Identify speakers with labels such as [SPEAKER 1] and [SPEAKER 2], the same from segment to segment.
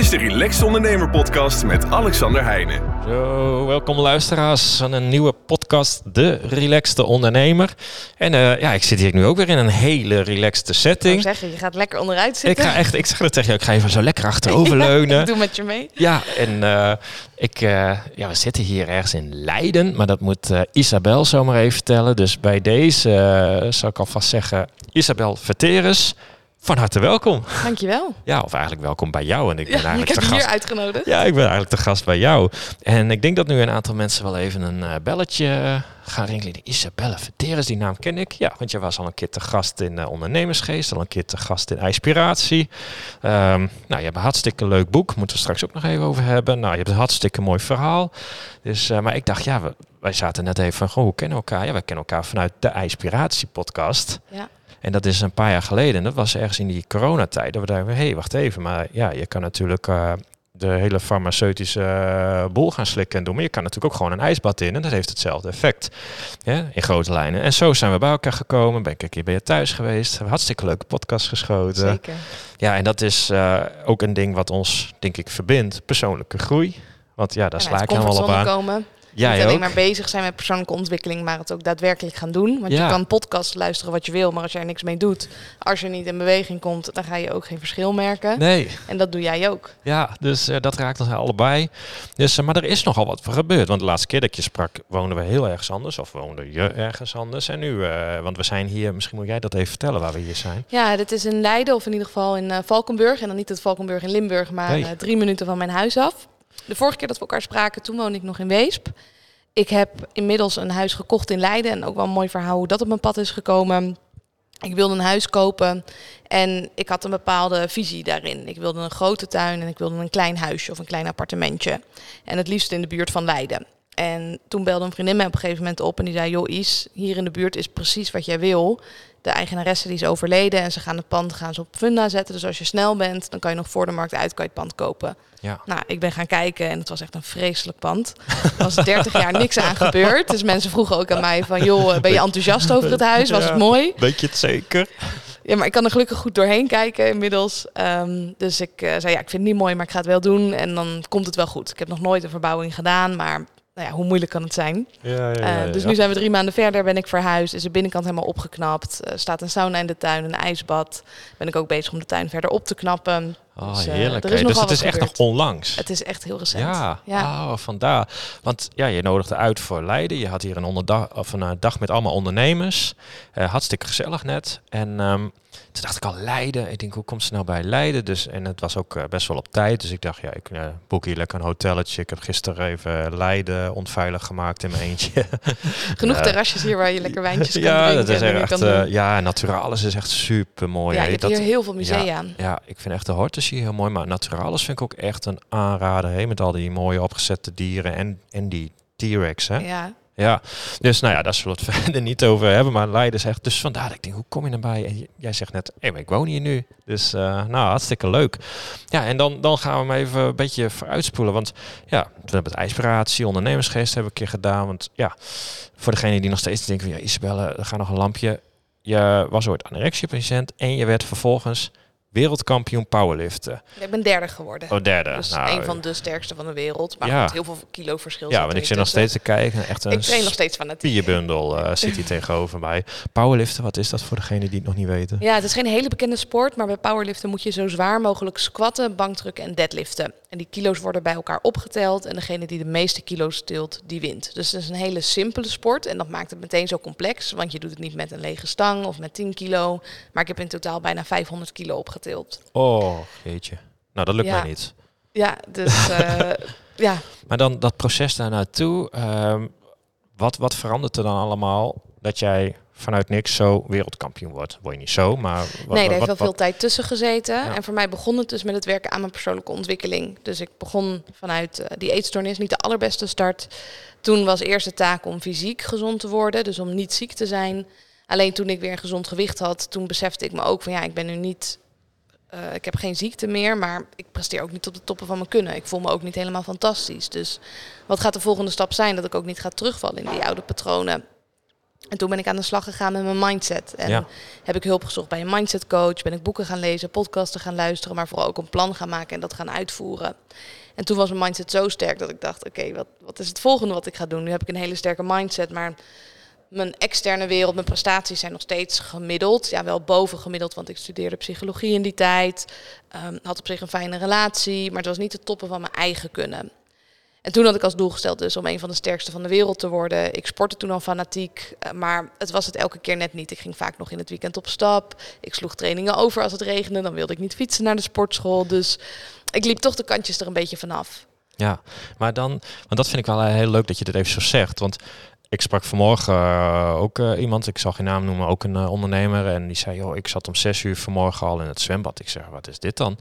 [SPEAKER 1] is de Relaxed Ondernemer Podcast met Alexander Heijnen.
[SPEAKER 2] Zo, welkom luisteraars van een nieuwe podcast, De Relaxte Ondernemer. En uh, ja, ik zit hier nu ook weer in een hele relaxte setting.
[SPEAKER 3] Ik zeggen, je gaat lekker onderuit zitten.
[SPEAKER 2] Ik ga echt, ik zeg het tegen jou, ik ga even zo lekker achteroverleunen.
[SPEAKER 3] ja, ik doe met je mee.
[SPEAKER 2] Ja, en uh, ik, uh, ja, we zitten hier ergens in Leiden, maar dat moet Isabel zomaar even vertellen. Dus bij deze zal ik alvast zeggen, Isabel Verteres. Van harte welkom.
[SPEAKER 3] Dankjewel.
[SPEAKER 2] Ja, of eigenlijk welkom bij jou. En ik ben
[SPEAKER 3] ja,
[SPEAKER 2] eigenlijk
[SPEAKER 3] ik heb hier
[SPEAKER 2] gast.
[SPEAKER 3] uitgenodigd.
[SPEAKER 2] Ja, ik ben eigenlijk de gast bij jou. En ik denk dat nu een aantal mensen wel even een uh, belletje gaan rinkelen. Isabelle Verteres, die naam ken ik. Ja, want je was al een keer te gast in uh, Ondernemersgeest, al een keer te gast in Inspiratie. Um, nou, je hebt een hartstikke leuk boek, moeten we straks ook nog even over hebben. Nou, je hebt een hartstikke mooi verhaal. Dus, uh, maar ik dacht, ja, we, wij zaten net even van, goh, hoe kennen we elkaar? Ja, wij kennen elkaar vanuit de Inspiratie podcast.
[SPEAKER 3] Ja.
[SPEAKER 2] En dat is een paar jaar geleden. En dat was ergens in die coronatijd. Dat we dachten, hé, hey, wacht even. Maar ja, je kan natuurlijk uh, de hele farmaceutische uh, boel gaan slikken en doen. Maar je kan natuurlijk ook gewoon een ijsbad in. En dat heeft hetzelfde effect. Ja, in grote lijnen. En zo zijn we bij elkaar gekomen. Ben ik een keer bij je thuis geweest. Hebben hartstikke leuke podcast geschoten.
[SPEAKER 3] Zeker.
[SPEAKER 2] Ja, en dat is uh, ook een ding wat ons, denk ik, verbindt. Persoonlijke groei. Want ja, daar sla ik helemaal op aan.
[SPEAKER 3] Komen. Niet alleen
[SPEAKER 2] ook.
[SPEAKER 3] maar bezig zijn met persoonlijke ontwikkeling, maar het ook daadwerkelijk gaan doen. Want
[SPEAKER 2] Ja.
[SPEAKER 3] je kan podcast luisteren wat je wil, maar als je er niks mee doet, als je niet in beweging komt, dan ga je ook geen verschil merken.
[SPEAKER 2] Nee,
[SPEAKER 3] En dat doe jij ook.
[SPEAKER 2] ja, dus eh, dat raakt ons allebei. Dus, eh, maar er is nogal wat gebeurd. Want de laatste keer dat ik je sprak, woonden we heel ergens anders. Of woonde je ergens anders. En nu, eh, want we zijn hier, misschien moet jij dat even vertellen waar we hier zijn.
[SPEAKER 3] Ja, dit is in Leiden, of in ieder geval in Valkenburg. En dan niet het Valkenburg in Limburg, maar drie minuten van mijn huis af. De vorige keer dat we elkaar spraken, toen woonde ik nog in Weesp. Ik heb inmiddels een huis gekocht in Leiden. En ook wel een mooi verhaal hoe dat op mijn pad is gekomen. Ik wilde een huis kopen en ik had een bepaalde visie daarin. Ik wilde een grote tuin en ik wilde een klein huisje of een klein appartementje. En het liefst in de buurt van Leiden. En toen belde een vriendin mij op een gegeven moment op en die zei... joh Is, hier in de buurt is precies wat jij wil. De eigenaresse die is overleden en ze gaan het pand gaan ze op funda zetten. Dus als je snel bent, dan kan je nog voor de markt uit kan je het pand kopen.
[SPEAKER 2] Ja.
[SPEAKER 3] Nou, ik ben gaan kijken en het was echt een vreselijk pand. Er was 30 jaar niks aan gebeurd. Dus mensen vroegen ook aan mij van... joh, ben je enthousiast over het huis? Was
[SPEAKER 2] Ja.
[SPEAKER 3] het mooi?
[SPEAKER 2] Weet je het zeker?
[SPEAKER 3] Ja, maar ik kan er gelukkig goed doorheen kijken inmiddels. Um, dus ik uh, zei, ja, ik vind het niet mooi, maar ik ga het wel doen. En dan komt het wel goed. Ik heb nog nooit een verbouwing gedaan, maar nou ja, hoe moeilijk kan het zijn?
[SPEAKER 2] Ja, ja,
[SPEAKER 3] Uh, dus nu zijn we drie maanden verder, ben ik verhuisd. Is de binnenkant helemaal opgeknapt. Er staat een sauna in de tuin, een ijsbad. Ben ik ook bezig om de tuin verder op te knappen.
[SPEAKER 2] Oh,
[SPEAKER 3] Dus, eh,
[SPEAKER 2] heerlijk.
[SPEAKER 3] er is
[SPEAKER 2] dus het is echt nog onlangs.
[SPEAKER 3] Het is echt heel recent.
[SPEAKER 2] Ja. Oh, vandaar. Want ja, je nodigde uit voor Leiden. Je had hier een, onderdag, of een dag met allemaal ondernemers. Hartstikke gezellig net. En um, toen dacht ik al Leiden. Ik denk, hoe komt ze nou bij Leiden? Dus, en het was ook uh, best wel op tijd. Dus ik dacht, ja, ik uh, boek hier lekker een hotelletje. Ik heb gisteren even Leiden onveilig gemaakt in mijn eentje.
[SPEAKER 3] Genoeg terrasjes hier waar je lekker wijntjes kan
[SPEAKER 2] ja,
[SPEAKER 3] drinken.
[SPEAKER 2] dat is
[SPEAKER 3] en
[SPEAKER 2] echt,
[SPEAKER 3] doen.
[SPEAKER 2] ja, Naturalis is echt super mooi.
[SPEAKER 3] Ja, je hebt hier heel veel musea.
[SPEAKER 2] ja, ja, ik vind echt de hortus hier heel mooi. Maar Naturalis vind ik ook echt een aanrader. Hè, met al die mooie opgezette dieren en, en die T-Rex. Hè?
[SPEAKER 3] ja.
[SPEAKER 2] Ja, dus nou ja, daar zullen we het verder niet over hebben. Maar Leiden zegt, dus vandaar dat ik denk, hoe kom je erbij? En jij zegt net, hé, maar ik woon hier nu. Dus uh, nou, hartstikke leuk. Ja, en dan, dan gaan we hem even een beetje vooruitspoelen. Want ja, we hebben het inspiratie, ondernemersgeest hebben we een keer gedaan. Want ja, voor degene die nog steeds denken van, ja, Isabelle, er gaat nog een lampje. Je was ooit anorexia-patiënt en je werd vervolgens wereldkampioen powerliften.
[SPEAKER 3] Ik ben derde geworden.
[SPEAKER 2] Oh, derde.
[SPEAKER 3] Dus
[SPEAKER 2] nou,
[SPEAKER 3] een van de sterkste van de wereld. Maar
[SPEAKER 2] Ja.
[SPEAKER 3] goed, heel veel kilo verschil.
[SPEAKER 2] ja, want ik zit nog steeds te kijken. Echt een
[SPEAKER 3] Ik train nog steeds van het.
[SPEAKER 2] spierbundel uh, zit hier tegenover mij. Powerliften, wat is dat voor degene die het nog niet weten?
[SPEAKER 3] Ja, het is geen hele bekende sport, maar bij powerliften moet je zo zwaar mogelijk squatten, bankdrukken en deadliften. En die kilo's worden bij elkaar opgeteld en degene die de meeste kilo's tilt, die wint. Dus het is een hele simpele sport en dat maakt het meteen zo complex, want je doet het niet met een lege stang of met 10 kilo, maar ik heb in totaal bijna 500 kilo opgetild.
[SPEAKER 2] Oh, jeetje. Nou, dat lukt
[SPEAKER 3] Ja.
[SPEAKER 2] mij niet.
[SPEAKER 3] Ja, dus uh, ja.
[SPEAKER 2] Maar dan dat proces daar naartoe, um, wat, wat verandert er dan allemaal dat jij vanuit niks zo wereldkampioen wordt? Word je niet zo, maar... Wat,
[SPEAKER 3] nee, er heeft wel veel tijd tussen gezeten.
[SPEAKER 2] Ja.
[SPEAKER 3] En voor mij begon het dus met het werken aan mijn persoonlijke ontwikkeling. Dus ik begon vanuit uh, die eetstoornis, niet de allerbeste start. Toen was eerst de taak om fysiek gezond te worden, dus om niet ziek te zijn. Alleen toen ik weer een gezond gewicht had, toen besefte ik me ook van ja, ik ben nu niet... Uh, ik heb geen ziekte meer, maar ik presteer ook niet op de toppen van mijn kunnen. Ik voel me ook niet helemaal fantastisch. Dus wat gaat de volgende stap zijn? Dat ik ook niet ga terugvallen in die oude patronen. En toen ben ik aan de slag gegaan met mijn mindset. En
[SPEAKER 2] Ja.
[SPEAKER 3] heb ik hulp gezocht bij een mindset coach. Ben ik boeken gaan lezen, podcasten gaan luisteren, maar vooral ook een plan gaan maken en dat gaan uitvoeren. En toen was mijn mindset zo sterk dat ik dacht, oké, wat, wat is het volgende wat ik ga doen? Nu heb ik een hele sterke mindset, maar mijn externe wereld, mijn prestaties zijn nog steeds gemiddeld. Ja, wel boven gemiddeld, want ik studeerde psychologie in die tijd. Ehm, had op zich een fijne relatie, maar het was niet de toppen van mijn eigen kunnen. En toen had ik als doel gesteld dus om een van de sterkste van de wereld te worden. Ik sportte toen al fanatiek, eh, maar het was het elke keer net niet. Ik ging vaak nog in het weekend op stap. Ik sloeg trainingen over als het regende. Dan wilde ik niet fietsen naar de sportschool. Dus ik liep toch de kantjes er een beetje vanaf.
[SPEAKER 2] Ja, maar dan, want dat vind ik wel eh, heel leuk dat je dit even zo zegt. Want ik sprak vanmorgen eh, ook iemand, ik zal geen naam noemen, ook een ondernemer. En die zei, joh, ik zat om zes uur vanmorgen al in het zwembad. Ik zeg, wat is dit dan?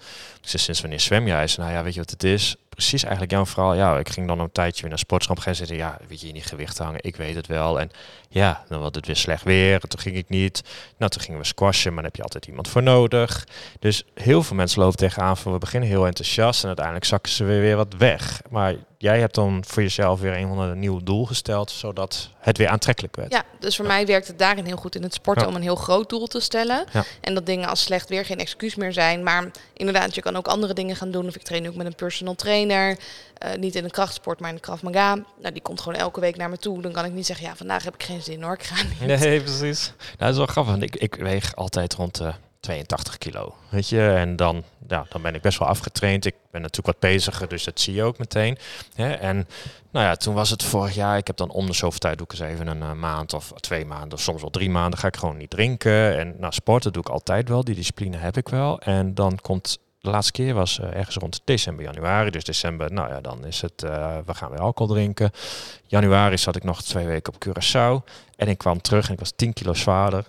[SPEAKER 2] Ik sinds wanneer zwem jij? Hij zei, nou ja, weet je wat het is? Precies eigenlijk jouw verhaal. Ja, ik ging dan een tijdje weer naar sportschap gaan zitten. Ja, weet je, in die gewicht hangen, ik weet het wel. En ja, dan was het weer slecht weer. Toen ging ik niet. Nou, toen gingen we squashen, maar dan heb je altijd iemand voor nodig. Dus heel veel mensen lopen tegenaan van, we beginnen heel enthousiast en uiteindelijk zakken ze weer, weer wat weg. Maar jij hebt dan voor jezelf weer een nieuw doel gesteld, zodat het weer aantrekkelijk werd.
[SPEAKER 3] Ja, dus voor mij werkt het daarin heel goed in het sporten
[SPEAKER 2] Ja.
[SPEAKER 3] om een heel groot doel te stellen.
[SPEAKER 2] Ja.
[SPEAKER 3] En dat dingen als slecht weer geen excuus meer zijn. Maar inderdaad, je kan ook andere dingen gaan doen. Of ik train ook met een personal trainer. Eh, niet in de krachtsport, maar in de Krav Maga. Nou, die komt gewoon elke week naar me toe. Dan kan ik niet zeggen, ja, vandaag heb ik geen zin hoor. Ik ga niet.
[SPEAKER 2] Nee, precies. Nou, dat is wel grappig, want ik, ik weeg altijd rond de 82 kilo, weet je. En dan, ja, dan ben ik best wel afgetraind. Ik ben natuurlijk wat beziger, dus dat zie je ook meteen. En nou ja, toen was het vorig jaar, ik heb dan om de zoveel tijd doe ik eens even een eh, maand of twee maanden, of soms wel drie maanden, ga ik gewoon niet drinken. En nou, sporten doe ik altijd wel, die discipline heb ik wel. En dan komt, de laatste keer was eh, ergens rond december, januari. Dus december, nou ja, dan is het, eh, we gaan weer alcohol drinken. Januari zat ik nog twee weken op Curaçao. En ik kwam terug en ik was 10 kilo zwaarder.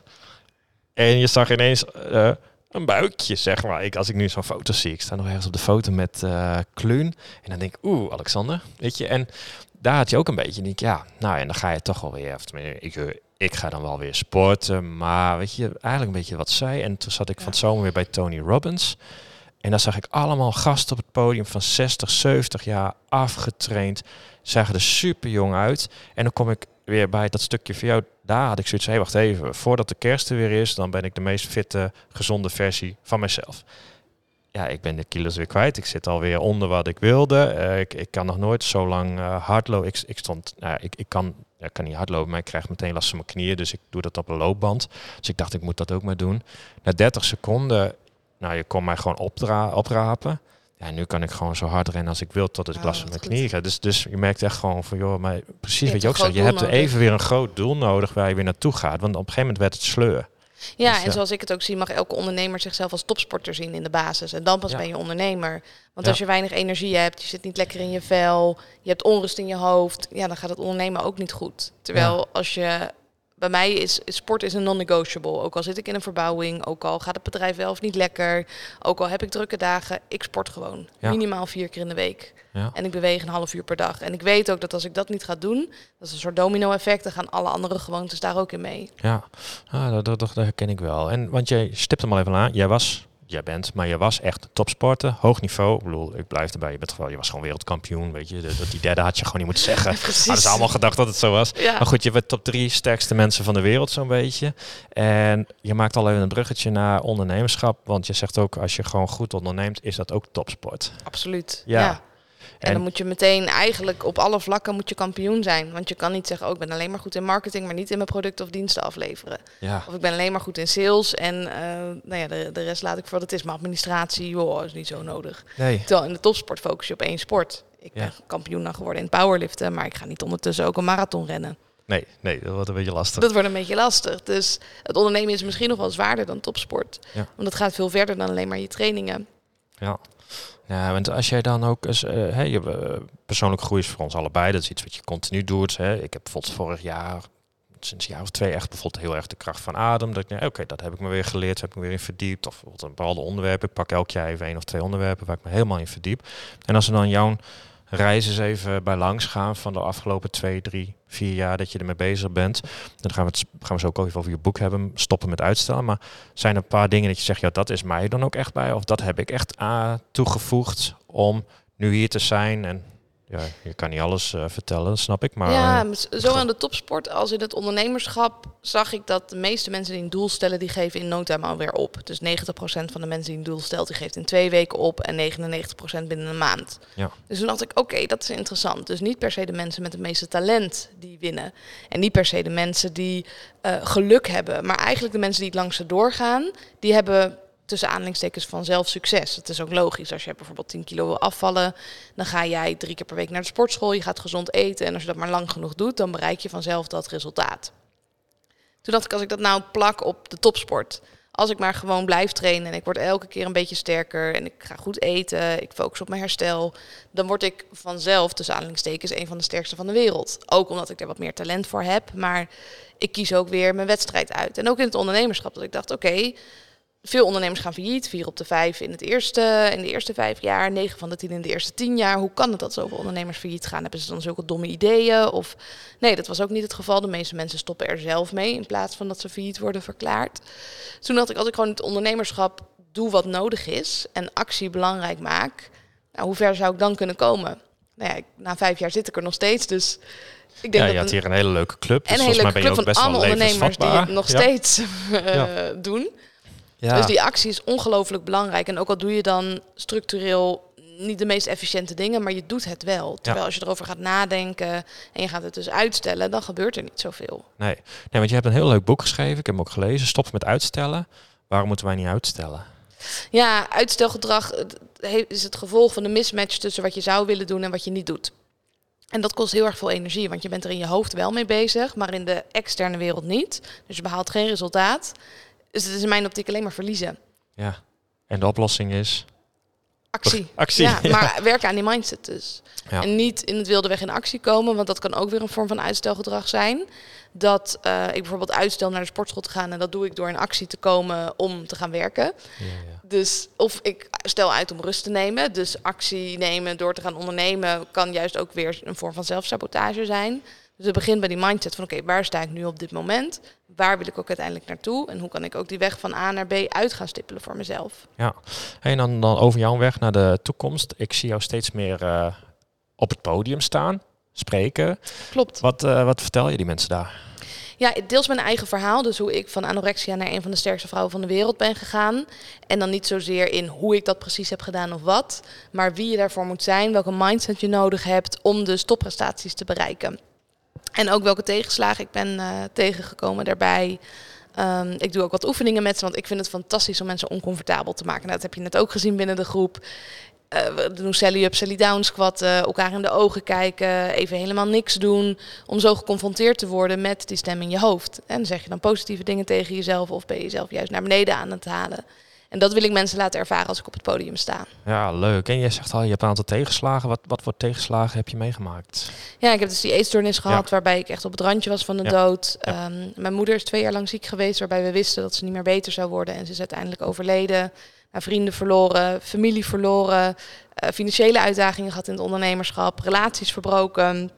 [SPEAKER 2] En je zag ineens eh, een buikje, zeg maar. Ik, als ik nu zo'n foto zie, ik sta nog ergens op de foto met Kluun. En dan denk ik, oeh, Alexander, weet je. En daar had je ook een beetje, denk ik, ja, nou en dan ga je toch wel weer, of ik, ik ga dan wel weer sporten. Maar weet je, eigenlijk een beetje wat zij. En toen zat ik van het zomer weer bij Tony Robbins. En daar zag ik allemaal gasten op het podium van 60, 70 jaar afgetraind. Zagen er super jong uit. En dan kom ik weer bij dat stukje van jou. Daar had ik zoiets wacht even. Voordat de kerst er weer is, dan ben ik de meest fitte, gezonde versie van mezelf. Ja, ik ben de kilo's weer kwijt. Ik zit alweer onder wat ik wilde. Eh, ik, ik kan nog nooit zo lang eh, hardlopen. Ik, ik stond, nou, ik, ik kan, ik kan niet hardlopen, maar ik krijg meteen last van mijn knieën. Dus ik doe dat op een loopband. Dus ik dacht, ik moet dat ook maar doen. Na 30 seconden, nou, je kon mij gewoon opdra oprapen. Ja, nu kan ik gewoon zo hard rennen als ik wil, tot het
[SPEAKER 3] Oh,
[SPEAKER 2] glas van mijn knieën gaat. Dus, dus je merkt echt gewoon van, joh, maar precies wat je ook zegt. Je hebt
[SPEAKER 3] nodig.
[SPEAKER 2] even weer een groot doel nodig waar je weer naartoe gaat. Want op een gegeven moment werd het sleur.
[SPEAKER 3] Ja,
[SPEAKER 2] Dus,
[SPEAKER 3] en
[SPEAKER 2] ja.
[SPEAKER 3] zoals ik het ook zie, mag elke ondernemer zichzelf als topsporter zien in de basis. En dan pas
[SPEAKER 2] Ja.
[SPEAKER 3] ben je ondernemer. Want
[SPEAKER 2] Ja.
[SPEAKER 3] als je weinig energie hebt, je zit niet lekker in je vel, je hebt onrust in je hoofd, ja, dan gaat het ondernemen ook niet goed. Terwijl als je bij mij is, is sport is een non-negotiable. Ook al zit ik in een verbouwing, ook al gaat het bedrijf wel of niet lekker, ook al heb ik drukke dagen, ik sport gewoon.
[SPEAKER 2] Ja.
[SPEAKER 3] Minimaal vier keer in de week.
[SPEAKER 2] Ja.
[SPEAKER 3] En ik beweeg een half uur per dag. En ik weet ook dat als ik dat niet ga doen, dat is een soort domino-effect, dan gaan alle andere gewoontes daar ook in mee.
[SPEAKER 2] Ja, ah, dat, dat, dat herken ik wel. En want jij stipt hem al even aan. Jij was, jij bent, maar je was echt topsporter, hoog niveau. Ik bedoel, ik blijf erbij. Je bent gewoon, je was gewoon wereldkampioen, weet je. Dat, die derde had je gewoon niet moeten zeggen.
[SPEAKER 3] Precies.
[SPEAKER 2] Hadden ze allemaal gedacht dat het zo was.
[SPEAKER 3] Ja.
[SPEAKER 2] Maar goed, je bent top drie sterkste mensen van de wereld zo'n beetje. En je maakt al even een bruggetje naar ondernemerschap. Want je zegt ook, als je gewoon goed onderneemt, is dat ook topsport.
[SPEAKER 3] Absoluut.
[SPEAKER 2] Ja.
[SPEAKER 3] Ja. En,
[SPEAKER 2] En-
[SPEAKER 3] dan moet je meteen eigenlijk op alle vlakken moet je kampioen zijn. Want je kan niet zeggen, oh, ik ben alleen maar goed in marketing, maar niet in mijn producten of diensten afleveren.
[SPEAKER 2] Ja,
[SPEAKER 3] Of ik ben alleen maar goed in sales en eh, nou ja, de, de rest laat ik voor wat het is. Maar administratie, joh, is niet zo nodig.
[SPEAKER 2] nee.
[SPEAKER 3] Terwijl in de topsport focus je op één sport. Ik
[SPEAKER 2] Ja.
[SPEAKER 3] ben kampioen dan geworden in powerliften, maar ik ga niet ondertussen ook een marathon rennen.
[SPEAKER 2] Nee, nee, dat wordt een beetje lastig.
[SPEAKER 3] Dat wordt een beetje lastig. Dus het ondernemen is misschien nog wel zwaarder dan topsport.
[SPEAKER 2] Ja.
[SPEAKER 3] Want het gaat veel verder dan alleen maar je trainingen.
[SPEAKER 2] Ja. Ja, want als jij dan ook eens, eh, hè, je, eh, persoonlijke groei is voor ons allebei, dat is iets wat je continu doet. Hè. Ik heb bijvoorbeeld vorig jaar, sinds een jaar of twee, echt bijvoorbeeld heel erg de kracht van adem. Dat ik oké, dat heb ik me weer geleerd, heb ik me weer in verdiept. Of bijvoorbeeld een bepaalde onderwerpen. Ik pak elk jaar even één of twee onderwerpen waar ik me helemaal in verdiep. En als we dan jouw reis eens even bij langs gaan van de afgelopen twee, drie, vier jaar dat je ermee bezig bent. Dan gaan we het gaan we zo ook even over je boek hebben, stoppen met uitstellen. Maar zijn er een paar dingen dat je zegt, ja, dat is mij dan ook echt bij? Of dat heb ik echt toegevoegd om nu hier te zijn? En ja, je kan niet alles eh, vertellen, snap ik. Maar
[SPEAKER 3] ja,
[SPEAKER 2] eh,
[SPEAKER 3] zo aan de topsport als in het ondernemerschap zag ik dat de meeste mensen die een doel stellen, die geven in no time alweer op. Dus 90% van de mensen die een doel stelt, die geeft in twee weken op en 99% binnen een maand.
[SPEAKER 2] Ja.
[SPEAKER 3] Dus toen dacht ik, oké, dat is interessant. Dus niet per se de mensen met het meeste talent die winnen. En niet per se de mensen die eh, geluk hebben. Maar eigenlijk de mensen die het langste doorgaan, die hebben tussen aanhalingstekens vanzelf succes. Het is ook logisch. Als je bijvoorbeeld 10 kilo wil afvallen, dan ga jij drie keer per week naar de sportschool. Je gaat gezond eten. En als je dat maar lang genoeg doet, dan bereik je vanzelf dat resultaat. Toen dacht ik, als ik dat nou plak op de topsport. Als ik maar gewoon blijf trainen en ik word elke keer een beetje sterker en ik ga goed eten, ik focus op mijn herstel, dan word ik vanzelf, tussen aanhalingstekens, een van de sterkste van de wereld. Ook omdat ik er wat meer talent voor heb, maar ik kies ook weer mijn wedstrijd uit. En ook in het ondernemerschap, dat ik dacht, oké, veel ondernemers gaan failliet, vier op de vijf in, het eerste, in de eerste vijf jaar, negen van de tien in de eerste tien jaar. Hoe kan het dat zoveel ondernemers failliet gaan? Hebben ze dan zulke domme ideeën? Of nee, dat was ook niet het geval. De meeste mensen stoppen er zelf mee in plaats van dat ze failliet worden verklaard. Toen dacht ik, als ik gewoon het ondernemerschap doe wat nodig is en actie belangrijk maak, nou, hoe ver zou ik dan kunnen komen? Nou ja, na vijf jaar zit ik er nog steeds, dus ik denk
[SPEAKER 2] ja,
[SPEAKER 3] dat
[SPEAKER 2] je had hier een hele leuke club. Dus
[SPEAKER 3] en een hele leuke club van allemaal ondernemers die het nog steeds
[SPEAKER 2] Ja.
[SPEAKER 3] eh, doen.
[SPEAKER 2] Ja.
[SPEAKER 3] Dus die actie is ongelooflijk belangrijk. En ook al doe je dan structureel niet de meest efficiënte dingen, maar je doet het wel. Terwijl als je erover gaat nadenken en je gaat het dus uitstellen, dan gebeurt er niet zoveel.
[SPEAKER 2] Nee. nee, want je hebt een heel leuk boek geschreven. Ik heb hem ook gelezen. Stop met uitstellen. Waarom moeten wij niet uitstellen?
[SPEAKER 3] Ja, uitstelgedrag is het gevolg van de mismatch tussen wat je zou willen doen en wat je niet doet. En dat kost heel erg veel energie, want je bent er in je hoofd wel mee bezig, maar in de externe wereld niet. Dus je behaalt geen resultaat. Dus het is in mijn optiek alleen maar verliezen.
[SPEAKER 2] Ja. En de oplossing is?
[SPEAKER 3] Actie.
[SPEAKER 2] Actie,
[SPEAKER 3] Ja,
[SPEAKER 2] ja.
[SPEAKER 3] maar werken aan die mindset dus.
[SPEAKER 2] Ja.
[SPEAKER 3] En niet in het wilde weg in actie komen, want dat kan ook weer een vorm van uitstelgedrag zijn. Dat eh, ik bijvoorbeeld uitstel naar de sportschool te gaan en dat doe ik door in actie te komen om te gaan werken. Dus of ik stel uit om rust te nemen. Dus actie nemen door te gaan ondernemen kan juist ook weer een vorm van zelfsabotage zijn. Dus het begint bij die mindset van oké, waar sta ik nu op dit moment? Waar wil ik ook uiteindelijk naartoe? En hoe kan ik ook die weg van A naar B uit gaan stippelen voor mezelf?
[SPEAKER 2] Ja. En dan, dan over jouw weg naar de toekomst. Ik zie jou steeds meer eh, op het podium staan, spreken.
[SPEAKER 3] Klopt.
[SPEAKER 2] Wat, eh, wat vertel je die mensen daar?
[SPEAKER 3] Ja, deels mijn eigen verhaal. Dus hoe ik van anorexia naar een van de sterkste vrouwen van de wereld ben gegaan. En dan niet zozeer in hoe ik dat precies heb gedaan of wat. Maar wie je daarvoor moet zijn, welke mindset je nodig hebt om de topprestaties te bereiken. En ook welke tegenslagen ik ben eh, tegengekomen daarbij. Ehm, ik doe ook wat oefeningen met ze, want ik vind het fantastisch om mensen oncomfortabel te maken. Nou, dat heb je net ook gezien binnen de groep. Eh, we doen Sally Up, Sally Down squatten, elkaar in de ogen kijken, even helemaal niks doen. Om zo geconfronteerd te worden met die stem in je hoofd. En zeg je dan positieve dingen tegen jezelf of ben je jezelf juist naar beneden aan het halen. En dat wil ik mensen laten ervaren als ik op het podium sta.
[SPEAKER 2] Ja, leuk. En je zegt al, je hebt een aantal tegenslagen. Wat, wat voor tegenslagen heb je meegemaakt?
[SPEAKER 3] Ja, ik heb dus die eetstoornis gehad
[SPEAKER 2] Ja.
[SPEAKER 3] waarbij ik echt op het randje was van de
[SPEAKER 2] Ja.
[SPEAKER 3] dood.
[SPEAKER 2] Ja.
[SPEAKER 3] Ehm, mijn moeder is twee jaar lang ziek geweest, waarbij we wisten dat ze niet meer beter zou worden. En ze is uiteindelijk overleden. Nou, vrienden verloren, familie verloren, eh, financiële uitdagingen gehad in het ondernemerschap, relaties verbroken.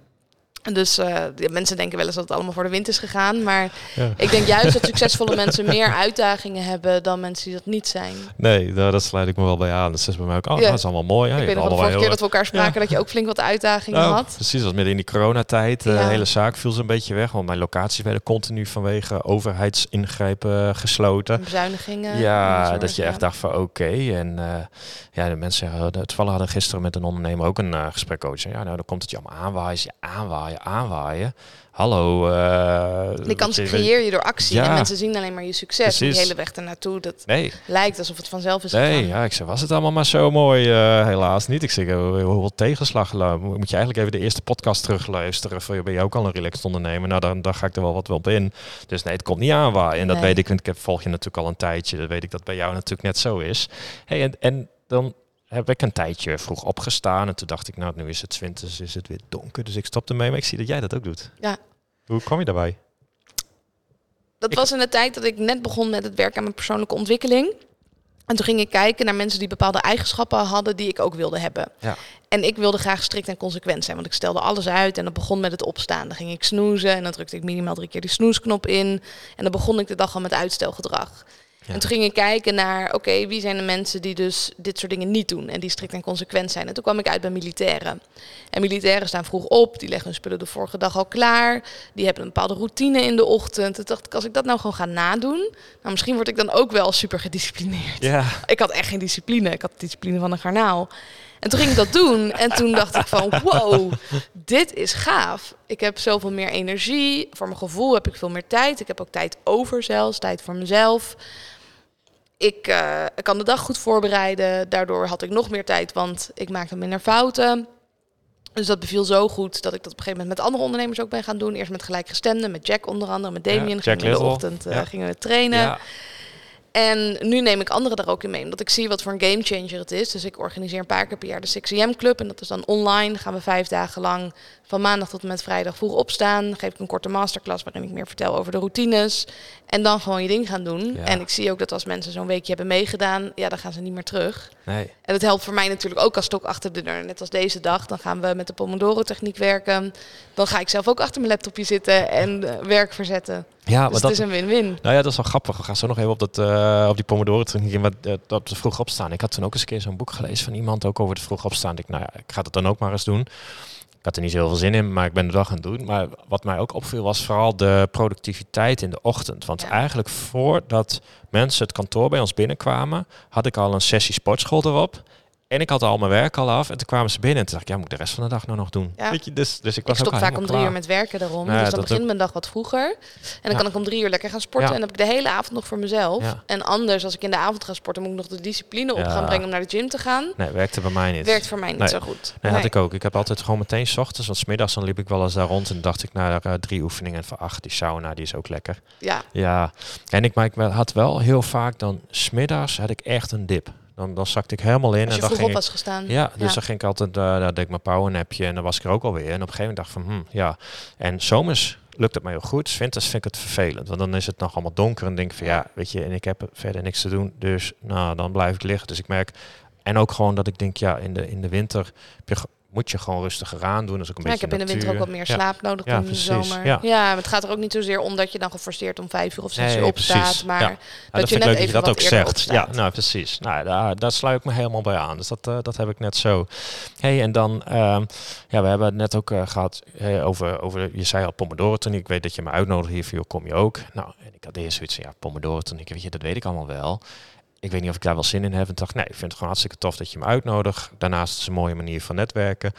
[SPEAKER 3] Dus eh, mensen denken wel eens dat het allemaal voor de wind is gegaan. Maar
[SPEAKER 2] Ja.
[SPEAKER 3] ik denk juist dat succesvolle mensen meer uitdagingen hebben dan mensen die dat niet zijn.
[SPEAKER 2] Nee, nou, dat sluit ik me wel bij aan. Dat is bij mij ook, oh,
[SPEAKER 3] Ja.
[SPEAKER 2] dat is allemaal mooi. Ja,
[SPEAKER 3] ik weet nog wel de vorige keer dat we elkaar spraken, dat je ook flink wat uitdagingen
[SPEAKER 2] Oh,
[SPEAKER 3] had.
[SPEAKER 2] Precies, dat was midden in die coronatijd. eh, De
[SPEAKER 3] Ja.
[SPEAKER 2] hele zaak viel zo'n beetje weg. Want mijn locaties werden continu vanwege overheidsingrijpen gesloten.
[SPEAKER 3] Bezuinigingen.
[SPEAKER 2] Ja, dat je echt dacht van oké. En eh, ja, de mensen het vallen hadden gisteren met een ondernemer ook een eh, gesprek over. Ja, nou dan komt het je allemaal aanwaaien. Ja, aanwaaien, aanwaaien. Hallo. eh,
[SPEAKER 3] Die kans
[SPEAKER 2] je-
[SPEAKER 3] creëer je door actie.
[SPEAKER 2] Ja.
[SPEAKER 3] En mensen zien alleen maar je succes. En die hele weg ernaartoe, dat
[SPEAKER 2] Nee,
[SPEAKER 3] lijkt alsof het vanzelf is
[SPEAKER 2] nee,
[SPEAKER 3] gegaan.
[SPEAKER 2] ja, ik zei, was het allemaal maar zo mooi? Eh, helaas niet. Ik zeg, eh, hoeveel tegenslag la- moet je eigenlijk even de eerste podcast terugluisteren? Van, ben je ook al een relaxed ondernemer? Nou, dan, dan ga ik er wel wat wel op in. Dus nee, het komt niet aanwaaien. En dat
[SPEAKER 3] Nee.
[SPEAKER 2] weet ik, want ik heb, volg je natuurlijk al een tijdje. Dat weet ik dat bij jou natuurlijk net zo is. Hey, en, en dan heb ik een tijdje vroeg opgestaan. En toen dacht ik, nou, nu is het 20, is het weer donker. Dus ik stopte mee. Maar ik zie dat jij dat ook doet.
[SPEAKER 3] Ja.
[SPEAKER 2] Hoe kwam je daarbij?
[SPEAKER 3] Dat
[SPEAKER 2] Ik-
[SPEAKER 3] was in de tijd dat ik net begon met het werk aan mijn persoonlijke ontwikkeling. En toen ging ik kijken naar mensen die bepaalde eigenschappen hadden die ik ook wilde hebben.
[SPEAKER 2] Ja.
[SPEAKER 3] En ik wilde graag strikt en consequent zijn, want ik stelde alles uit en dat begon met het opstaan. Dan ging ik snoezen en dan drukte ik minimaal drie keer die snoesknop in. En dan begon ik de dag al met uitstelgedrag.
[SPEAKER 2] Ja.
[SPEAKER 3] En toen ging ik kijken naar, oké, wie zijn de mensen die dus dit soort dingen niet doen en die strikt en consequent zijn. En toen kwam ik uit bij militairen. En militairen staan vroeg op, die leggen hun spullen de vorige dag al klaar. Die hebben een bepaalde routine in de ochtend. Toen dacht ik, als ik dat nou gewoon ga nadoen, nou misschien word ik dan ook wel super gedisciplineerd.
[SPEAKER 2] Ja.
[SPEAKER 3] Ik had echt geen discipline. Ik had de discipline van een garnaal. En toen ging ik dat doen. En toen dacht ik van, wow, dit is gaaf. Ik heb zoveel meer energie. Voor mijn gevoel heb ik veel meer tijd. Ik heb ook tijd over zelfs, tijd voor mezelf. Ik, eh, ik kan de dag goed voorbereiden. Daardoor had ik nog meer tijd, want ik maakte minder fouten. Dus dat beviel zo goed dat ik dat op een gegeven moment met andere ondernemers ook ben gaan doen. Eerst met gelijkgestemden, met Jack onder andere, met Damien.
[SPEAKER 2] Jack
[SPEAKER 3] gingen we in de ochtend eh,
[SPEAKER 2] Ja.
[SPEAKER 3] gingen we trainen.
[SPEAKER 2] Ja.
[SPEAKER 3] En nu neem ik anderen daar ook in mee, omdat ik zie wat voor een gamechanger het is. Dus ik organiseer een paar keer per jaar de 6am Club. En dat is dan online. Gaan we vijf dagen lang van maandag tot en met vrijdag vroeg opstaan. Dan geef ik een korte masterclass waarin ik meer vertel over de routines. En dan gewoon je ding gaan doen.
[SPEAKER 2] Ja.
[SPEAKER 3] En ik zie ook dat als mensen zo'n weekje hebben meegedaan, ja, dan gaan ze niet meer terug.
[SPEAKER 2] Nee.
[SPEAKER 3] En dat helpt voor mij natuurlijk ook als stok achter de deur. Net als deze dag, dan gaan we met de Pomodoro-techniek werken. Dan ga ik zelf ook achter mijn laptopje zitten en eh, werk verzetten.
[SPEAKER 2] Ja, maar
[SPEAKER 3] Dus
[SPEAKER 2] dat,
[SPEAKER 3] het is een win-win.
[SPEAKER 2] Nou ja, dat is wel grappig. We gaan zo nog even op, dat, eh, op die Pomodoro in wat eh, op de vroeg opstaan. Ik had toen ook eens een keer zo'n boek gelezen van iemand ook over het vroeg opstaan. Ik, nou ja, ik ga het dan ook maar eens doen. Ik had er niet zo heel veel zin in, maar ik ben het wel gaan doen. Maar wat mij ook opviel was vooral de productiviteit in de ochtend. Want
[SPEAKER 3] Ja.
[SPEAKER 2] eigenlijk voordat mensen het kantoor bij ons binnenkwamen, had ik al een sessie sportschool erop. En ik had al mijn werk al af. En toen kwamen ze binnen en toen dacht ik, ja, moet ik de rest van de dag nou nog doen?
[SPEAKER 3] Ja.
[SPEAKER 2] Weet je, dus, dus ik
[SPEAKER 3] Ik
[SPEAKER 2] was ook
[SPEAKER 3] stop vaak om drie uur met werken daarom.
[SPEAKER 2] Nou
[SPEAKER 3] dus dan begint
[SPEAKER 2] ook.
[SPEAKER 3] mijn dag wat vroeger. En dan
[SPEAKER 2] Ja.
[SPEAKER 3] kan ik om drie uur lekker gaan sporten.
[SPEAKER 2] Ja.
[SPEAKER 3] En dan heb ik de hele avond nog voor mezelf. En anders, als ik in de avond ga sporten, moet ik nog de discipline op gaan brengen om naar de gym te gaan.
[SPEAKER 2] Nee, werkte bij mij niet.
[SPEAKER 3] Werkt voor mij niet
[SPEAKER 2] Nee.
[SPEAKER 3] zo goed.
[SPEAKER 2] Nee, had ik ook. Ik heb altijd gewoon meteen 's ochtends, want 's middags dan liep ik wel eens daar rond en dacht ik naar eh, drie oefeningen en voor acht. Die sauna, die is ook lekker.
[SPEAKER 3] Ja,
[SPEAKER 2] Ja, en ik, maar ik had wel heel vaak dan, smiddags had ik echt een dip. Dan, dan zakte ik helemaal in
[SPEAKER 3] als
[SPEAKER 2] en dan
[SPEAKER 3] vroeg
[SPEAKER 2] ging
[SPEAKER 3] op
[SPEAKER 2] ik,
[SPEAKER 3] was gestaan.
[SPEAKER 2] ja, dus
[SPEAKER 3] Ja.
[SPEAKER 2] dan ging ik altijd, eh daar deed ik mijn powernapje en dan was ik er ook alweer. En op een gegeven moment dacht ik van, hm, ja. En zomers lukt het mij heel goed. 's Winters vind ik het vervelend, want dan is het nog allemaal donker en denk ik van, ja, weet je, en ik heb verder niks te doen. Dus, nou, dan blijf ik liggen. Dus ik merk, en ook gewoon dat ik denk, ja, in de, in de winter heb je, moet je gewoon rustiger aan doen. Dat is ook een
[SPEAKER 3] Ja, ik
[SPEAKER 2] beetje
[SPEAKER 3] heb in de winter ook wat meer
[SPEAKER 2] Ja.
[SPEAKER 3] slaap nodig
[SPEAKER 2] Ja,
[SPEAKER 3] dan in de zomer.
[SPEAKER 2] Ja.
[SPEAKER 3] Ja. het gaat er ook niet zozeer om dat je dan geforceerd om vijf uur of zes
[SPEAKER 2] Nee,
[SPEAKER 3] uur opstaat. Maar
[SPEAKER 2] Ja.
[SPEAKER 3] dat,
[SPEAKER 2] dat
[SPEAKER 3] je
[SPEAKER 2] vind ik
[SPEAKER 3] net
[SPEAKER 2] leuk dat je
[SPEAKER 3] even
[SPEAKER 2] dat
[SPEAKER 3] wat
[SPEAKER 2] ook zegt.
[SPEAKER 3] opstaat.
[SPEAKER 2] Ja, nou precies. Nou, daar, daar sluit ik me helemaal bij aan. Dus dat, eh, dat heb ik net zo. hey, en dan, ehm, ja, we hebben het net ook eh, gehad eh, over, over, je zei al Pomodoro techniek. Ik weet dat je me uitnodigt hiervoor, kom je ook. Nou, en ik had eerst zoiets van, ja, Pomodoro techniek, weet je, dat weet ik allemaal wel. Ik weet niet of ik daar wel zin in heb. En dacht, nee, ik vind het gewoon hartstikke tof dat je me uitnodigt. Daarnaast is het een mooie manier van netwerken.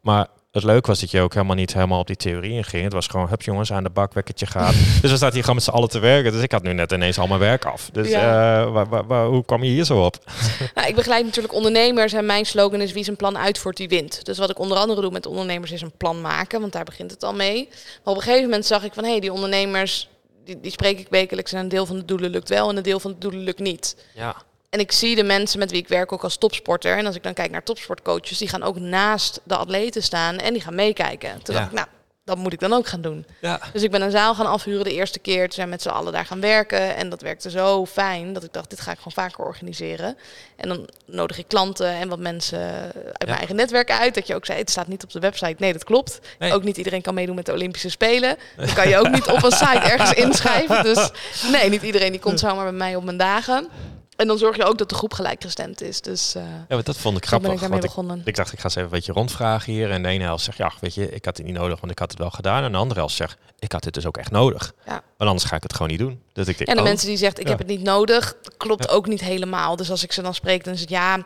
[SPEAKER 2] Maar het leuke was dat je ook helemaal niet helemaal op die theorie inging. Het was gewoon, hup jongens, aan de bak, wekkertje gaat. dus we zaten hier gewoon met z'n allen te werken. Dus ik had nu net ineens al mijn werk af. Dus
[SPEAKER 3] Ja.
[SPEAKER 2] eh, waar, waar, waar- hoe kwam je hier zo op?
[SPEAKER 3] Nou, ik begeleid natuurlijk ondernemers en mijn slogan is wie zijn plan uitvoert, die wint. Dus wat ik onder andere doe met ondernemers is een plan maken, want daar begint het al mee. Maar op een gegeven moment zag ik van, hé, hey, die ondernemers, die, die spreek ik wekelijks en een deel van de doelen lukt wel en een deel van de doelen lukt niet.
[SPEAKER 2] Ja.
[SPEAKER 3] En ik zie de mensen met wie ik werk ook als topsporter. En als ik dan kijk naar topsportcoaches, die gaan ook naast de atleten staan en die gaan meekijken. Toen
[SPEAKER 2] Ja.
[SPEAKER 3] dacht ik, nou, dat moet ik dan ook gaan doen.
[SPEAKER 2] Ja.
[SPEAKER 3] Dus ik ben een zaal gaan afhuren de eerste keer. Toen zijn met z'n allen daar gaan werken. En dat werkte zo fijn dat ik dacht, dit ga ik gewoon vaker organiseren. En dan nodig ik klanten en wat mensen uit mijn eigen netwerk uit. Dat je ook zei, het staat niet op de website. Nee, dat klopt.
[SPEAKER 2] Nee.
[SPEAKER 3] Ook niet iedereen kan meedoen met de Olympische Spelen. Dan kan je ook niet op een site ergens inschrijven. Dus nee, niet iedereen die komt zomaar bij mij op mijn dagen. En dan zorg je ook dat de groep gelijkgestemd is. Dus eh
[SPEAKER 2] ja, maar dat vond ik grappig.
[SPEAKER 3] ben ik daarmee
[SPEAKER 2] want ik,
[SPEAKER 3] begonnen.
[SPEAKER 2] ik dacht, ik ga eens even een beetje rondvragen hier. En de ene helft zegt, ja, weet je, ik had het niet nodig, want ik had het wel gedaan. En de andere helft zegt, ik had dit dus ook echt nodig.
[SPEAKER 3] Ja.
[SPEAKER 2] Want anders ga ik het gewoon niet doen. Dus ik denk,
[SPEAKER 3] En de
[SPEAKER 2] oh,
[SPEAKER 3] mensen die zegt ik
[SPEAKER 2] Ja.
[SPEAKER 3] heb het niet nodig, klopt
[SPEAKER 2] Ja.
[SPEAKER 3] ook niet helemaal. Dus als ik ze dan spreek, dan is het ja,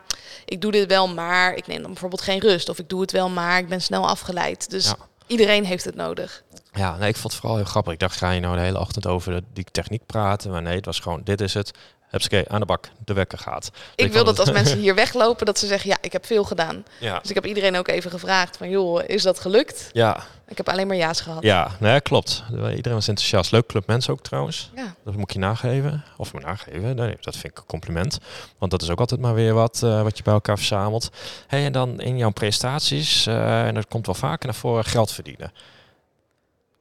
[SPEAKER 3] ik doe dit wel, maar ik neem dan bijvoorbeeld geen rust. Of ik doe het wel, maar ik ben snel afgeleid. Dus iedereen heeft het nodig.
[SPEAKER 2] Ja, nee, ik vond het vooral heel grappig. Ik dacht, ga je nou de hele ochtend over de, die techniek praten? Maar nee, het was gewoon, dit is het. Hupsakee, aan de bak, de wekker gaat.
[SPEAKER 3] Ik wil dat als mensen hier weglopen, dat ze zeggen ja, ik heb veel gedaan.
[SPEAKER 2] Ja,
[SPEAKER 3] Dus ik heb iedereen ook even gevraagd van joh, is dat gelukt?
[SPEAKER 2] ja,
[SPEAKER 3] Ik heb alleen maar ja's gehad.
[SPEAKER 2] ja nee, klopt. Iedereen was enthousiast. Leuk club mensen ook trouwens.
[SPEAKER 3] Ja.
[SPEAKER 2] Dat moet ik je nageven. Of me nageven. Nee, dat vind ik een compliment. Want dat is ook altijd maar weer wat, eh, wat je bij elkaar verzamelt. Hey, en dan in jouw prestaties, eh, en dat komt wel vaker naar voren, geld verdienen.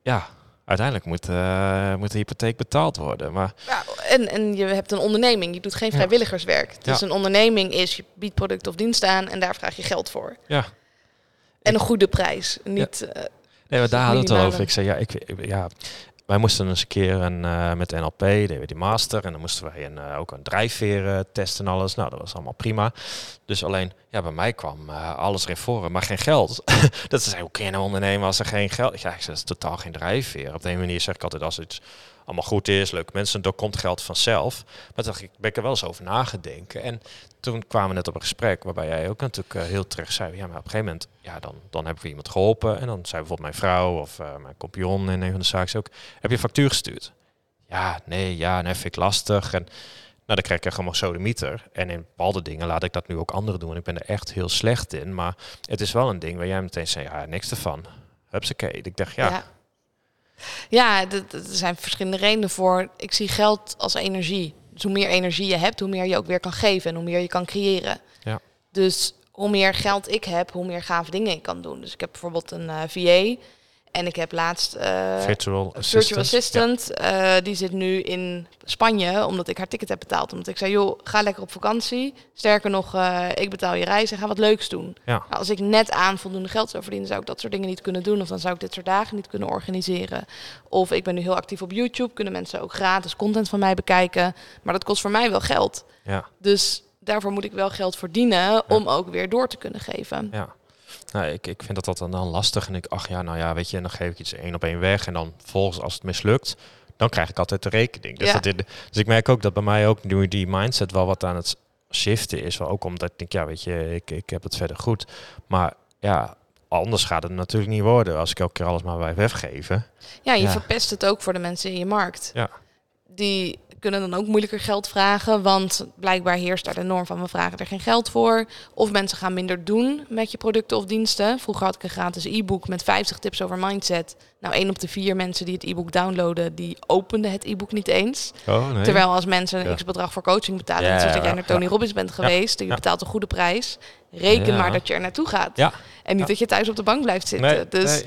[SPEAKER 2] Ja, uiteindelijk moet, eh, moet de hypotheek betaald worden. Maar
[SPEAKER 3] Ja, en, en je hebt een onderneming, je doet geen
[SPEAKER 2] Ja.
[SPEAKER 3] vrijwilligerswerk. Dus een onderneming is, je biedt product of dienst aan en daar vraag je geld voor.
[SPEAKER 2] ja,
[SPEAKER 3] En een goede prijs. Niet, eh,
[SPEAKER 2] Nee, maar daar hadden we het over. Ik zei, ja, ik, ik- ja, wij moesten eens een keer uh, met NLP, deden we die master. En dan moesten wij een, uh, ook een drijfveer testen en alles. Nou, dat was allemaal prima. Dus alleen, ja, bij mij kwam alles erin voor, maar geen geld. dat ze zei, hoe kun je nou ondernemen als er geen geld... Ja, ik zei, dat is totaal geen drijfveer. Op een manier zeg ik altijd, als iets allemaal goed is, leuke mensen, dan komt geld vanzelf. Maar ik, ben ik er wel eens over nagedenken. En toen kwamen we net op een gesprek waarbij jij ook natuurlijk uh, heel terecht zei, ja, maar op een gegeven moment, ja, dan, dan hebben we iemand geholpen. En dan zei bijvoorbeeld mijn vrouw of uh, mijn compagnon in een van de zaken ook, heb je factuur gestuurd? Ja, nee, ja, nee, vind ik lastig. En nou, dan krijg ik gewoon zo de mieter. En in bepaalde dingen laat ik dat nu ook anderen doen. En ik ben er echt heel slecht in. Maar het is wel een ding waar jij meteen zei, ja, niks ervan. Hupsakee. Ik dacht, ja.
[SPEAKER 3] Ja, er zijn verschillende redenen voor. Ik zie geld als energie. Dus hoe meer energie je hebt, hoe meer je ook weer kan geven en hoe meer je kan creëren.
[SPEAKER 2] Ja.
[SPEAKER 3] Dus hoe meer geld ik heb, hoe meer gave dingen ik kan doen. Dus ik heb bijvoorbeeld een uh, eh, VA en ik heb laatst uh,
[SPEAKER 2] Virtual
[SPEAKER 3] Assistant,
[SPEAKER 2] virtual
[SPEAKER 3] assistant uh, die zit nu in Spanje, omdat ik haar ticket heb betaald. Omdat ik zei, joh, ga lekker op vakantie. Sterker nog, uh, ik betaal je reis en ga wat leuks doen.
[SPEAKER 2] Ja.
[SPEAKER 3] Nou, als ik net aan voldoende geld zou verdienen, zou ik dat soort dingen niet kunnen doen. Of dan zou ik dit soort dagen niet kunnen organiseren. Of ik ben nu heel actief op YouTube, kunnen mensen ook gratis content van mij bekijken. Maar dat kost voor mij wel geld.
[SPEAKER 2] Ja.
[SPEAKER 3] Dus daarvoor moet ik wel geld verdienen om ook weer door te kunnen geven.
[SPEAKER 2] Ja. Nou, ik, ik vind dat, dat dan, dan lastig. En ik, ach ja, nou ja, weet je, en dan geef ik iets één op één weg. En dan volgens, als het mislukt, dan krijg ik altijd de rekening. Dus,
[SPEAKER 3] Ja.
[SPEAKER 2] dat, dit- dus ik merk ook dat bij mij ook nu die mindset wel wat aan het shiften is. Wel ook omdat ik denk, ja, weet je, ik, ik heb het verder goed. Maar ja, anders gaat het natuurlijk niet worden als ik elke keer alles maar blijf weggeven.
[SPEAKER 3] Ja, je
[SPEAKER 2] Ja.
[SPEAKER 3] verpest het ook voor de mensen in je markt.
[SPEAKER 2] Ja.
[SPEAKER 3] Die kunnen dan ook moeilijker geld vragen, want blijkbaar heerst daar de norm van we vragen er geen geld voor. Of mensen gaan minder doen met je producten of diensten. Vroeger had ik een gratis e-book met 50 tips over mindset. Nou, één op de vier mensen die het e-book downloaden, die openden het e-book niet eens.
[SPEAKER 2] Oh, nee.
[SPEAKER 3] Terwijl als mensen een
[SPEAKER 2] Ja.
[SPEAKER 3] x-bedrag voor coaching betalen,
[SPEAKER 2] Ja,
[SPEAKER 3] dat jij naar Tony
[SPEAKER 2] ja.
[SPEAKER 3] Robbins bent geweest, en je betaalt een goede prijs, reken
[SPEAKER 2] Ja.
[SPEAKER 3] maar dat je er naartoe gaat.
[SPEAKER 2] Ja.
[SPEAKER 3] En niet
[SPEAKER 2] Ja.
[SPEAKER 3] dat je thuis op de bank blijft zitten.
[SPEAKER 2] Nee,
[SPEAKER 3] dus
[SPEAKER 2] nee.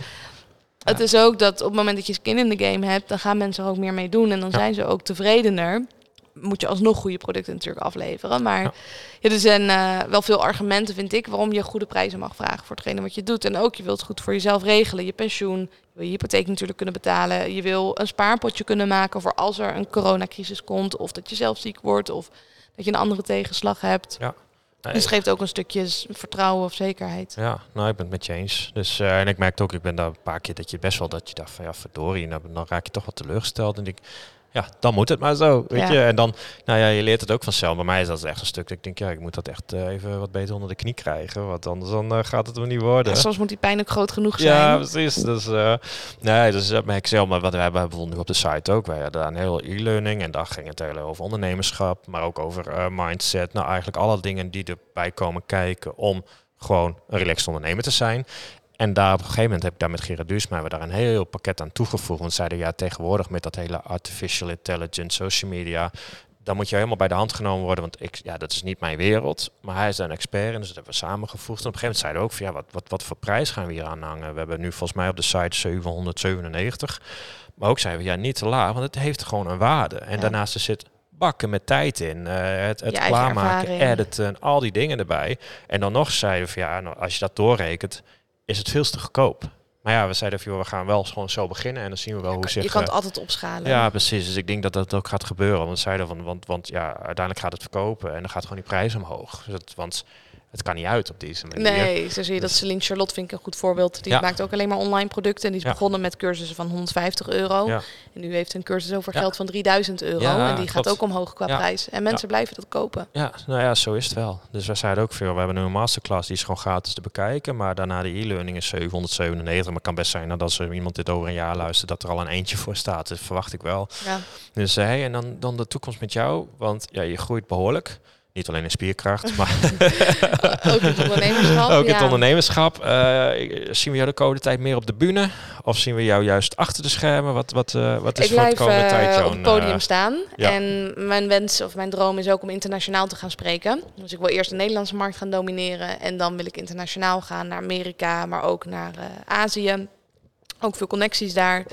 [SPEAKER 3] Het
[SPEAKER 2] Ja.
[SPEAKER 3] is ook dat op het moment dat je skin in de game hebt, dan gaan mensen er ook meer mee doen. En dan
[SPEAKER 2] Ja.
[SPEAKER 3] zijn ze ook tevredener. Moet je alsnog goede producten natuurlijk afleveren. Maar
[SPEAKER 2] Ja.
[SPEAKER 3] ja. er zijn eh, wel veel argumenten, vind ik, waarom je goede prijzen mag vragen voor hetgene wat je doet. En ook, je wilt goed voor jezelf regelen. Je pensioen, je wil je hypotheek natuurlijk kunnen betalen. Je wil een spaarpotje kunnen maken voor als er een coronacrisis komt. Of dat je zelf ziek wordt. Of dat je een andere tegenslag hebt.
[SPEAKER 2] Nee,
[SPEAKER 3] Dus het geeft ook een stukje vertrouwen of zekerheid.
[SPEAKER 2] Ja, nou, ik ben het met je eens. Dus, eh, en ik merkte ook, ik ben daar een paar keer dat je best wel dat je dacht van ja, verdorie, dan, dan raak je toch wat teleurgesteld. En ik, ja, dan moet het maar zo, weet
[SPEAKER 3] Ja.
[SPEAKER 2] je. En dan, nou ja, je leert het ook vanzelf. Bij mij is dat echt een stuk ik denk, ja, ik moet dat echt eh, even wat beter onder de knie krijgen, want anders dan eh, gaat het er niet worden.
[SPEAKER 3] Ja, soms moet die pijn ook groot genoeg zijn.
[SPEAKER 2] Ja, precies. Dus, eh, nee, dus dat merk ik zelf. Maar wat wij hebben bijvoorbeeld nu op de site ook. Wij hadden een heel e-learning. En daar ging het heel over ondernemerschap. Maar ook over mindset. Nou, eigenlijk alle dingen die erbij komen kijken om gewoon een relaxed ondernemer te zijn. En daar op een gegeven moment heb ik daar met Gerard Duursma hebben we daar een heel pakket aan toegevoegd. Want zeiden ja, tegenwoordig met dat hele artificial intelligence, social media, dan moet je helemaal bij de hand genomen worden. Want ik, ja, dat is niet mijn wereld. Maar hij is daar een expert in, dus dat hebben we samengevoegd. En op een gegeven moment zeiden we ook van ja, wat, wat, wat voor prijs gaan we hier aan hangen? We hebben nu volgens mij op de site 797. Maar ook zeiden we ja, niet te laag, want het heeft gewoon een waarde. En
[SPEAKER 3] Ja.
[SPEAKER 2] daarnaast er zit bakken met tijd in. eh, het het klaarmaken,
[SPEAKER 3] ervaring.
[SPEAKER 2] editen, al die dingen erbij. En dan nog zeiden we van ja, nou, als je dat doorrekent, is het veel te goedkoop. Maar ja, we zeiden van joh, we gaan wel gewoon zo beginnen en dan zien we wel hoe zich...
[SPEAKER 3] je kan
[SPEAKER 2] eh,
[SPEAKER 3] het altijd opschalen.
[SPEAKER 2] ja, precies. Dus ik denk dat dat ook gaat gebeuren. Want zeiden van, want, want ja, uiteindelijk gaat het verkopen en dan gaat gewoon die prijs omhoog. Dus het, want het kan niet uit op deze manier.
[SPEAKER 3] Nee, zo zie je dat
[SPEAKER 2] Dus-
[SPEAKER 3] Celine Charlotte vind ik een goed voorbeeld. Die
[SPEAKER 2] Ja.
[SPEAKER 3] maakt ook alleen maar online producten. En die is
[SPEAKER 2] Ja.
[SPEAKER 3] begonnen met cursussen van 150 euro.
[SPEAKER 2] Ja.
[SPEAKER 3] En nu heeft een cursus over geld van 3000 euro. En die gaat ook omhoog qua prijs. En mensen blijven dat kopen.
[SPEAKER 2] Ja, nou ja, zo is het wel. Dus wij zeiden ook veel. We hebben nu een masterclass die is gewoon gratis te bekijken. Maar daarna de e-learning is 797. Maar het kan best zijn dat als er iemand dit over een jaar luistert, dat er al een eentje voor staat. Dat verwacht ik wel.
[SPEAKER 3] Ja.
[SPEAKER 2] Dus eh, hey, en dan, dan de toekomst met jou. Want ja, je groeit behoorlijk. Niet alleen in spierkracht, maar
[SPEAKER 3] ook in het ondernemerschap.
[SPEAKER 2] ook in
[SPEAKER 3] ja.
[SPEAKER 2] het ondernemerschap. Eh, zien we jou de komende tijd meer op de bühne? Of zien we jou juist achter de schermen? Wat, wat, eh, wat is
[SPEAKER 3] ik
[SPEAKER 2] voor de komende
[SPEAKER 3] eh,
[SPEAKER 2] tijd jouw...
[SPEAKER 3] op het podium
[SPEAKER 2] eh,
[SPEAKER 3] staan.
[SPEAKER 2] ja.
[SPEAKER 3] En mijn wens of mijn droom is ook om internationaal te gaan spreken. Dus ik wil eerst de Nederlandse markt gaan domineren. En dan wil ik internationaal gaan naar Amerika, maar ook naar eh, Azië. Ook veel connecties daar.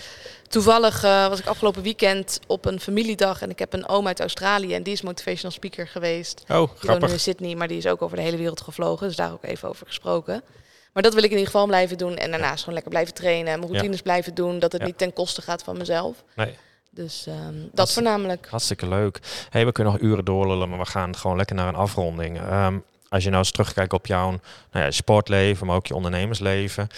[SPEAKER 3] Toevallig eh, was ik afgelopen weekend op een familiedag. En ik heb een oom uit Australië. En die is motivational speaker geweest.
[SPEAKER 2] Oh,
[SPEAKER 3] Die woont nu
[SPEAKER 2] grappig.
[SPEAKER 3] in Sydney, maar die is ook over de hele wereld gevlogen. Dus daar ook even over gesproken. Maar dat wil ik in ieder geval blijven doen. En daarnaast gewoon lekker blijven trainen. En mijn
[SPEAKER 2] Ja.
[SPEAKER 3] routines blijven doen. Dat het
[SPEAKER 2] Ja.
[SPEAKER 3] niet ten koste gaat van mezelf.
[SPEAKER 2] Nee.
[SPEAKER 3] Dus ehm, dat voornamelijk.
[SPEAKER 2] Hartstikke leuk. Hey, we kunnen nog uren doorlullen, maar we gaan gewoon lekker naar een afronding. Ehm, als je nou eens terugkijkt op jouw nou ja, sportleven, maar ook je ondernemersleven.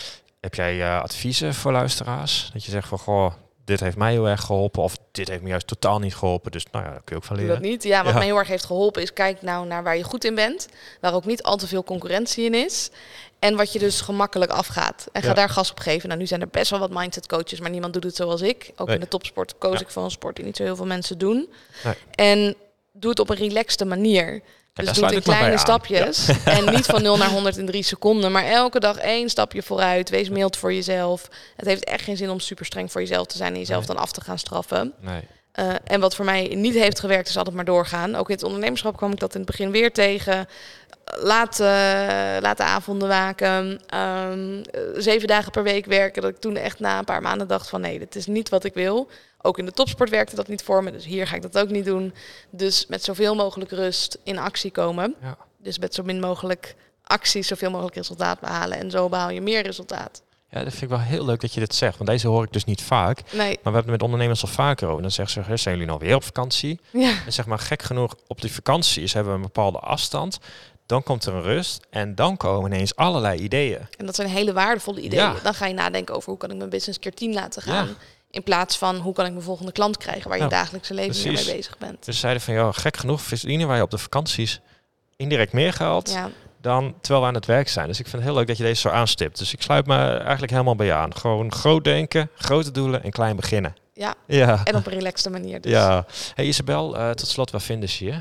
[SPEAKER 2] Heb jij eh, adviezen voor luisteraars? Dat je zegt van, goh, dit heeft mij heel erg geholpen. Of dit heeft me juist totaal niet geholpen. Dus nou ja, daar kun je ook van
[SPEAKER 3] Doe
[SPEAKER 2] leren.
[SPEAKER 3] dat niet. Ja, wat
[SPEAKER 2] Ja.
[SPEAKER 3] mij heel erg heeft geholpen is kijk nou naar waar je goed in bent. Waar ook niet al te veel concurrentie in is. En wat je dus gemakkelijk afgaat. En ga
[SPEAKER 2] Ja.
[SPEAKER 3] daar gas op geven. Nou, nu zijn er best wel wat mindset coaches, maar niemand doet het zoals ik. Ook
[SPEAKER 2] Nee.
[SPEAKER 3] in de topsport koos
[SPEAKER 2] Ja.
[SPEAKER 3] ik voor een sport die niet zo heel veel mensen doen.
[SPEAKER 2] Nee.
[SPEAKER 3] En doe het op een relaxte manier. Dus doe het in
[SPEAKER 2] sluit ik
[SPEAKER 3] kleine stapjes. En niet van 0 naar 100 in 3 seconden. Maar elke dag één stapje vooruit. Wees mild voor jezelf. Het heeft echt geen zin om super streng voor jezelf te zijn en jezelf
[SPEAKER 2] Nee.
[SPEAKER 3] dan af te gaan straffen.
[SPEAKER 2] Nee.
[SPEAKER 3] Eh, en wat voor mij niet heeft gewerkt, is altijd maar doorgaan. Ook in het ondernemerschap kwam ik dat in het begin weer tegen. Laat, eh, laat de avonden waken. Ehm, eh, zeven dagen per week werken. Dat ik toen echt na een paar maanden dacht van nee, dit is niet wat ik wil. Ook in de topsport werkte dat niet voor me. Dus hier ga ik dat ook niet doen. Dus met zoveel mogelijk rust in actie komen.
[SPEAKER 2] Ja.
[SPEAKER 3] Dus met zo min mogelijk actie zoveel mogelijk resultaat behalen. En zo behaal je meer resultaat.
[SPEAKER 2] ja, dat vind ik wel heel leuk dat je dit zegt. Want deze hoor ik dus niet vaak.
[SPEAKER 3] Nee,
[SPEAKER 2] Maar we hebben het met ondernemers al vaker over. Dan zeggen ze, "Hè, zijn jullie nou weer op vakantie?
[SPEAKER 3] ja.
[SPEAKER 2] En zeg maar gek genoeg, op die vakanties hebben we een bepaalde afstand. Dan komt er een rust en dan komen ineens allerlei ideeën.
[SPEAKER 3] En dat zijn hele waardevolle ideeën.
[SPEAKER 2] Ja.
[SPEAKER 3] Dan ga je nadenken over hoe kan ik mijn business keer 10 laten gaan.
[SPEAKER 2] Ja.
[SPEAKER 3] In plaats van hoe kan ik mijn volgende klant krijgen waar je dagelijkse leven mee bezig bent.
[SPEAKER 2] Dus ze zeiden van, ja, gek genoeg verdienen wij op de vakanties indirect meer geld
[SPEAKER 3] Ja,
[SPEAKER 2] dan terwijl we aan het werk zijn. Dus ik vind het heel leuk dat je deze zo aanstipt. Dus ik sluit me eigenlijk helemaal bij je aan. Gewoon groot denken, grote doelen en klein beginnen.
[SPEAKER 3] ja.
[SPEAKER 2] Ja.
[SPEAKER 3] en op een relaxte manier. Dus.
[SPEAKER 2] Ja. Hey Isabel, eh, tot slot, waar vinden ze je?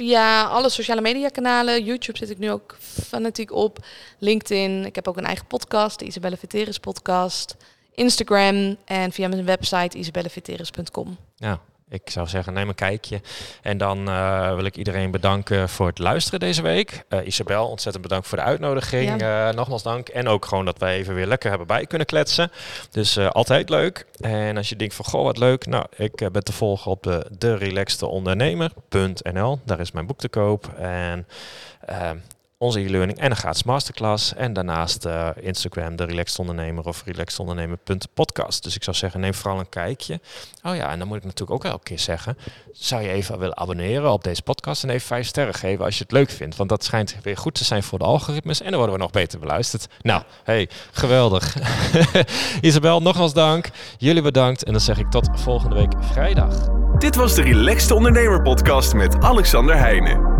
[SPEAKER 3] Via alle sociale media kanalen. YouTube zit ik nu ook fanatiek op. LinkedIn. Ik heb ook een eigen podcast, de Isabelle Veteris podcast. Instagram en via mijn website isabelleveteris.com.
[SPEAKER 2] Ja, ik zou zeggen, neem een kijkje. En dan eh, wil ik iedereen bedanken voor het luisteren deze week. Eh, Isabel, ontzettend bedankt voor de uitnodiging. Eh, nogmaals dank. En ook gewoon dat wij even weer lekker hebben bij kunnen kletsen. Dus altijd leuk. En als je denkt van, goh, wat leuk. Nou, ik ben te volgen op de, de. Daar is mijn boek te koop. En... onze e-learning en een gratis masterclass. En daarnaast eh, Instagram, de Relaxed Ondernemer of relaxedondernemer.podcast. Dus ik zou zeggen, neem vooral een kijkje. Oh ja, en dan moet ik natuurlijk ook elke keer zeggen, zou je even willen abonneren op deze podcast en even vijf sterren geven als je het leuk vindt. Want dat schijnt weer goed te zijn voor de algoritmes en dan worden we nog beter beluisterd. Nou, hey, geweldig. Isabel, nogmaals dank. Jullie bedankt en dan zeg ik tot volgende week vrijdag.
[SPEAKER 1] Dit was de Relaxed Ondernemer Podcast met Alexander Heijnen.